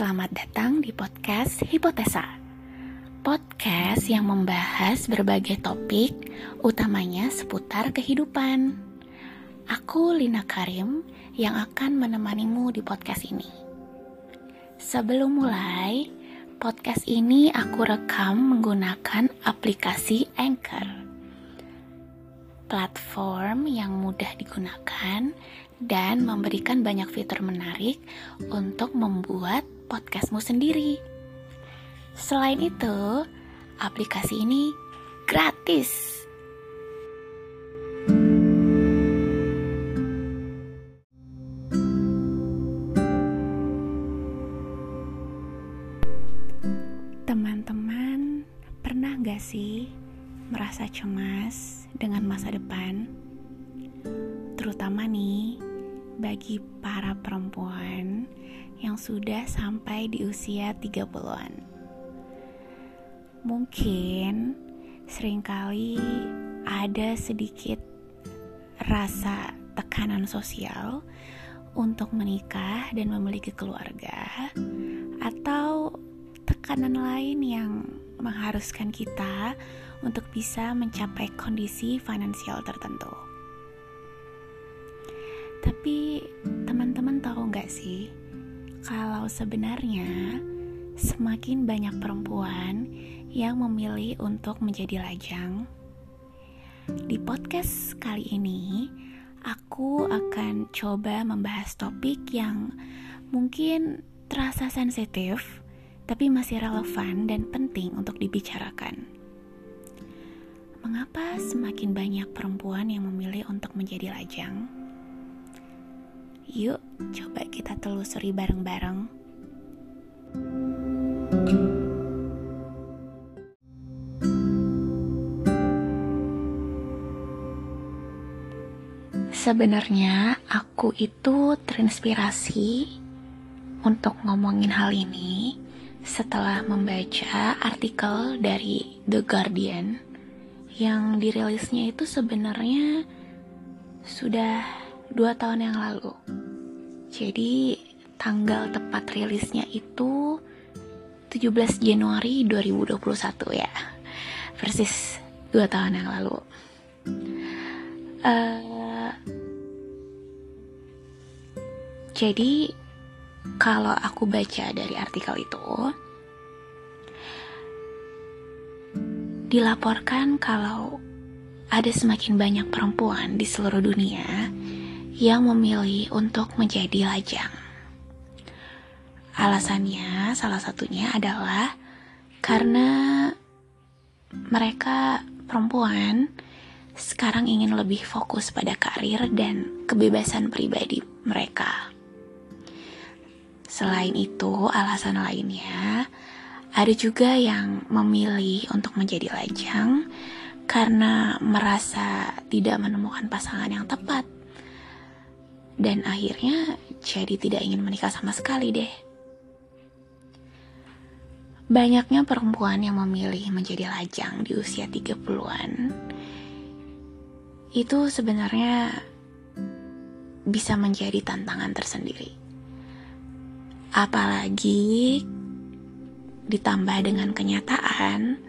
Selamat datang di podcast Hipotesa. Podcast yang membahas berbagai topik, utamanya seputar kehidupan. Aku Lina Karim yang akan menemanimu di podcast ini. Sebelum mulai, podcast ini aku rekam menggunakan aplikasi Anchor. Platform yang mudah digunakan dan memberikan banyak fitur menarik untuk membuat podcastmu sendiri. Selain itu, aplikasi ini gratis. Teman-teman, pernah gak sih merasa cemas dengan masa depan? Terutama nih, bagi para perempuan yang sudah sampai di usia 30-an. Mungkin sering kali ada sedikit rasa tekanan sosial untuk menikah dan memiliki keluarga atau tekanan lain yang mengharuskan kita untuk bisa mencapai kondisi finansial tertentu. Tapi teman-teman tahu nggak sih kalau sebenarnya semakin banyak perempuan yang memilih untuk menjadi lajang. Di podcast kali ini, aku akan coba membahas topik yang mungkin terasa sensitif, tapi masih relevan dan penting untuk dibicarakan. Mengapa semakin banyak perempuan yang memilih untuk menjadi lajang? Yuk, coba kita telusuri bareng-bareng. Sebenarnya aku itu terinspirasi untuk ngomongin hal ini setelah membaca artikel dari The Guardian yang dirilisnya itu sebenarnya sudah dua tahun yang lalu. Jadi tanggal tepat rilisnya itu 17 Januari 2021 ya. Persis dua tahun yang lalu. Uh, jadi kalau aku baca dari artikel itu dilaporkan kalau ada semakin banyak perempuan di seluruh dunia yang memilih untuk menjadi lajang. Alasannya, salah satunya adalah karena mereka perempuan sekarang ingin lebih fokus pada karir dan kebebasan pribadi mereka. Selain itu, alasan lainnya ada juga yang memilih untuk menjadi lajang karena merasa tidak menemukan pasangan yang tepat dan akhirnya jadi tidak ingin menikah sama sekali deh. Banyaknya perempuan yang memilih menjadi lajang di usia 30-an itu sebenarnya bisa menjadi tantangan tersendiri. Apalagi ditambah dengan kenyataan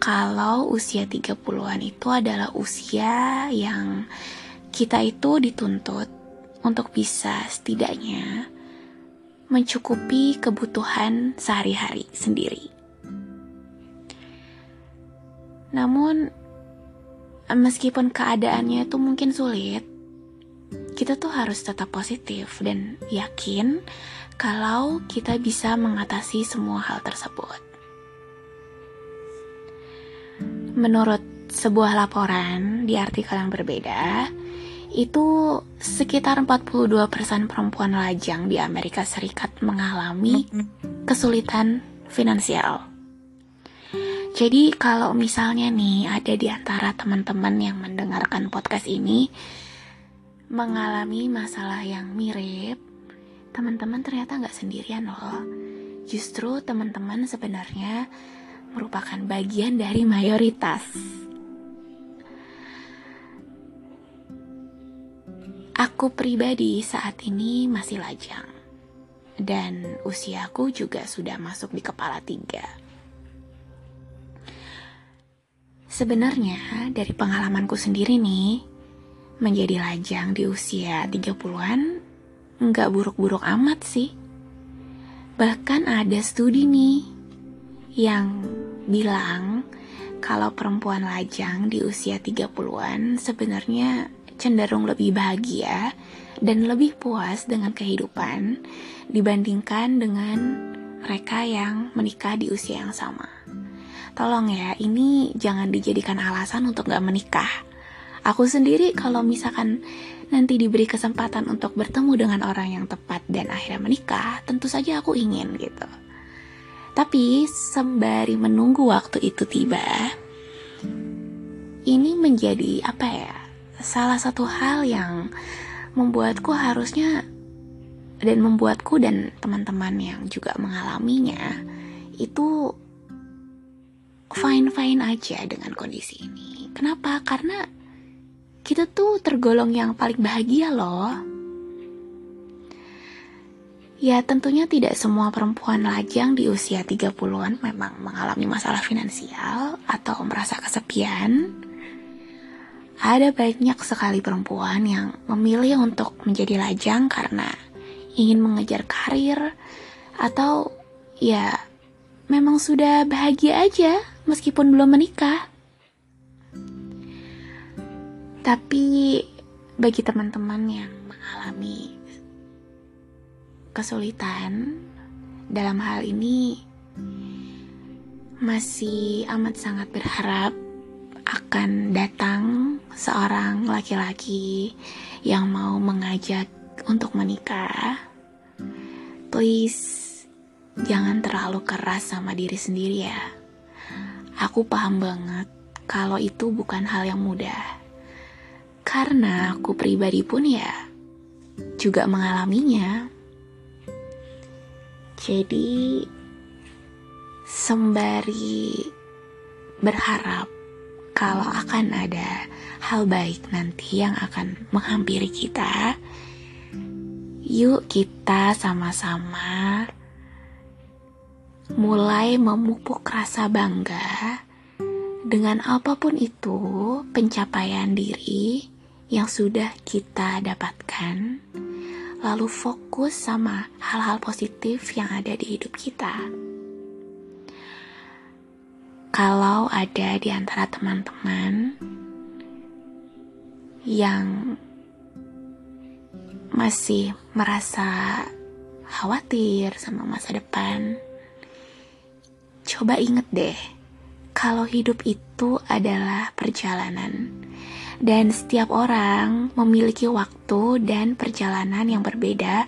kalau usia 30-an itu adalah usia yang kita itu dituntut untuk bisa setidaknya mencukupi kebutuhan sehari-hari sendiri. Namun, meskipun keadaannya itu mungkin sulit, kita tuh harus tetap positif dan yakin kalau kita bisa mengatasi semua hal tersebut. Menurut sebuah laporan di artikel yang berbeda, itu sekitar 42% perempuan lajang di Amerika Serikat mengalami kesulitan finansial. Jadi kalau misalnya nih ada di antara teman-teman yang mendengarkan podcast ini mengalami masalah yang mirip, teman-teman ternyata nggak sendirian loh. Justru teman-teman sebenarnya merupakan bagian dari mayoritas. Aku pribadi saat ini masih lajang. dan usiaku juga sudah masuk di kepala tiga. Sebenarnya dari pengalamanku sendiri nih, menjadi lajang di usia 30-an nggak buruk-buruk amat sih. Bahkan ada studi nih yang bilang kalau perempuan lajang di usia 30-an sebenarnya cenderung lebih bahagia dan lebih puas dengan kehidupan dibandingkan dengan mereka yang menikah di usia yang sama. Tolong ya, ini jangan dijadikan alasan untuk gak menikah. Aku sendiri kalau misalkan nanti diberi kesempatan untuk bertemu dengan orang yang tepat dan akhirnya menikah, tentu saja aku ingin gitu. Tapi sembari menunggu waktu itu tiba, ini menjadi apa ya? Salah satu hal yang membuatku harusnya dan membuatku dan teman-teman yang juga mengalaminya itu fine-fine aja dengan kondisi ini. Kenapa? Karena kita tuh tergolong yang paling bahagia loh Ya tentunya tidak semua perempuan lajang di usia 30-an memang mengalami masalah finansial atau merasa kesepian. Ada banyak sekali perempuan yang memilih untuk menjadi lajang karena ingin mengejar karir atau ya memang sudah bahagia aja meskipun belum menikah. Tapi bagi teman-teman yang mengalami kesulitan dalam hal ini masih amat sangat berharap akan datang seorang laki-laki yang mau mengajak untuk menikah. Please, jangan terlalu keras sama diri sendiri ya. Aku paham banget kalau itu bukan hal yang mudah. Karena aku pribadi pun ya juga mengalaminya. Jadi sembari berharap kalau akan ada hal baik nanti yang akan menghampiri kita, yuk kita sama-sama mulai memupuk rasa bangga dengan apa pun itu pencapaian diri yang sudah kita dapatkan lalu fokus sama hal-hal positif yang ada di hidup kita. Kalau ada di antara teman-teman yang masih merasa khawatir sama masa depan, coba inget deh, kalau hidup itu adalah perjalanan dan setiap orang memiliki waktu dan perjalanan yang berbeda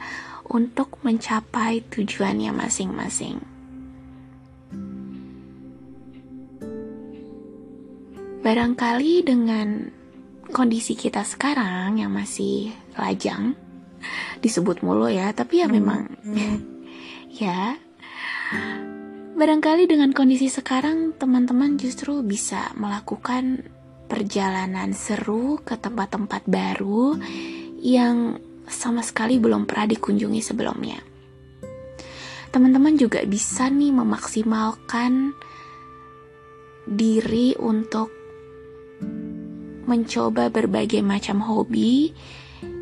untuk mencapai tujuannya masing-masing. Barangkali dengan kondisi kita sekarang yang masih lajang, disebut mulu ya, tapi ya memang ya. Barangkali dengan kondisi sekarang teman-teman justru bisa melakukan perjalanan seru ke tempat-tempat baru yang sama sekali belum pernah dikunjungi sebelumnya. Teman-teman juga bisa nih memaksimalkan diri untuk mencoba berbagai macam hobi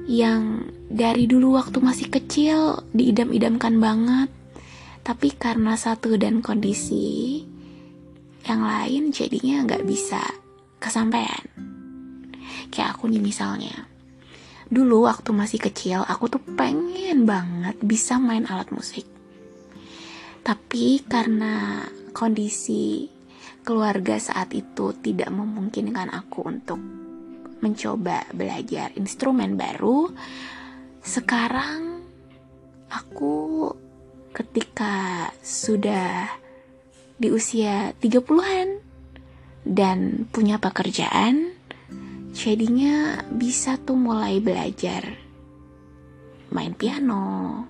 yang dari dulu waktu masih kecil diidam-idamkan banget tapi karena satu dan kondisi yang lain jadinya nggak bisa kesampaian. Kayak aku nih misalnya. Dulu waktu masih kecil aku tuh pengen banget bisa main alat musik. Tapi karena kondisi keluarga saat itu tidak memungkinkan aku untuk mencoba belajar instrumen baru, sekarang aku ketika sudah di usia 30-an dan punya pekerjaan, jadinya bisa tuh mulai belajar main piano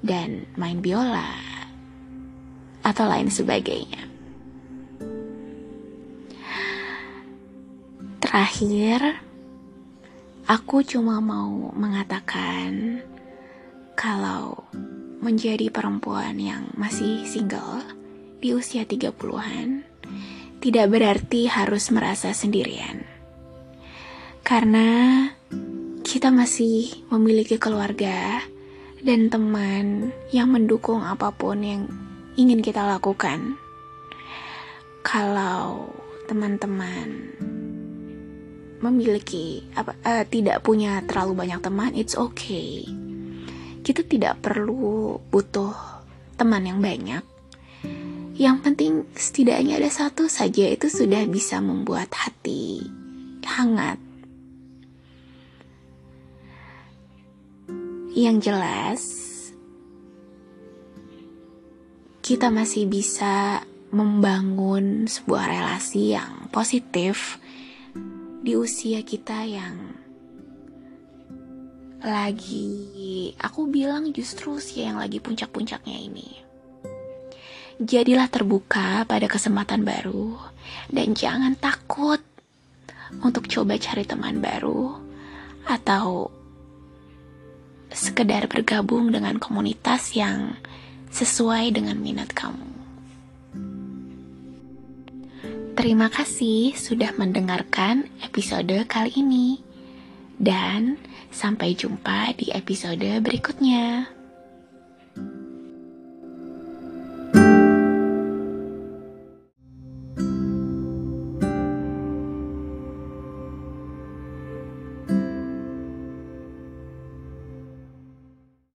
dan main biola atau lain sebagainya. Terakhir, aku cuma mau mengatakan kalau menjadi perempuan yang masih single di usia 30-an tidak berarti harus merasa sendirian. Karena kita masih memiliki keluarga dan teman yang mendukung apa pun yang ingin kita lakukan. Kalau teman-teman memiliki apa uh, tidak punya terlalu banyak teman, it's okay kita tidak perlu butuh teman yang banyak. Yang penting setidaknya ada satu saja itu sudah bisa membuat hati hangat. Yang jelas, kita masih bisa membangun sebuah relasi yang positif di usia kita yang lagi aku bilang justru sih yang lagi puncak-puncaknya ini. Jadilah terbuka pada kesempatan baru dan jangan takut untuk coba cari teman baru atau sekedar bergabung dengan komunitas yang sesuai dengan minat kamu. Terima kasih sudah mendengarkan episode kali ini. Dan sampai jumpa di episode berikutnya.